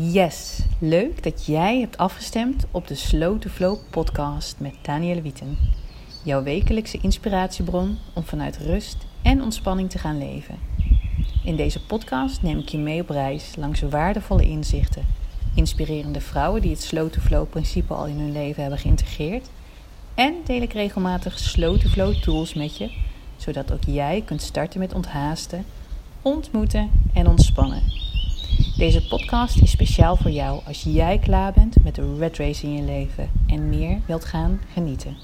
Yes, leuk dat jij hebt afgestemd op de Slow to Flow podcast met Danielle Wieten. Jouw wekelijkse inspiratiebron om vanuit rust en ontspanning te gaan leven. In deze podcast neem ik je mee op reis langs waardevolle inzichten, inspirerende vrouwen die het Slow to Flow principe al in hun leven hebben geïntegreerd en deel ik regelmatig Slow to Flow tools met je, zodat ook jij kunt starten met onthaasten, ontmoeten en ontspannen. Deze podcast is speciaal voor jou als jij klaar bent met de red race in je leven en meer wilt gaan genieten.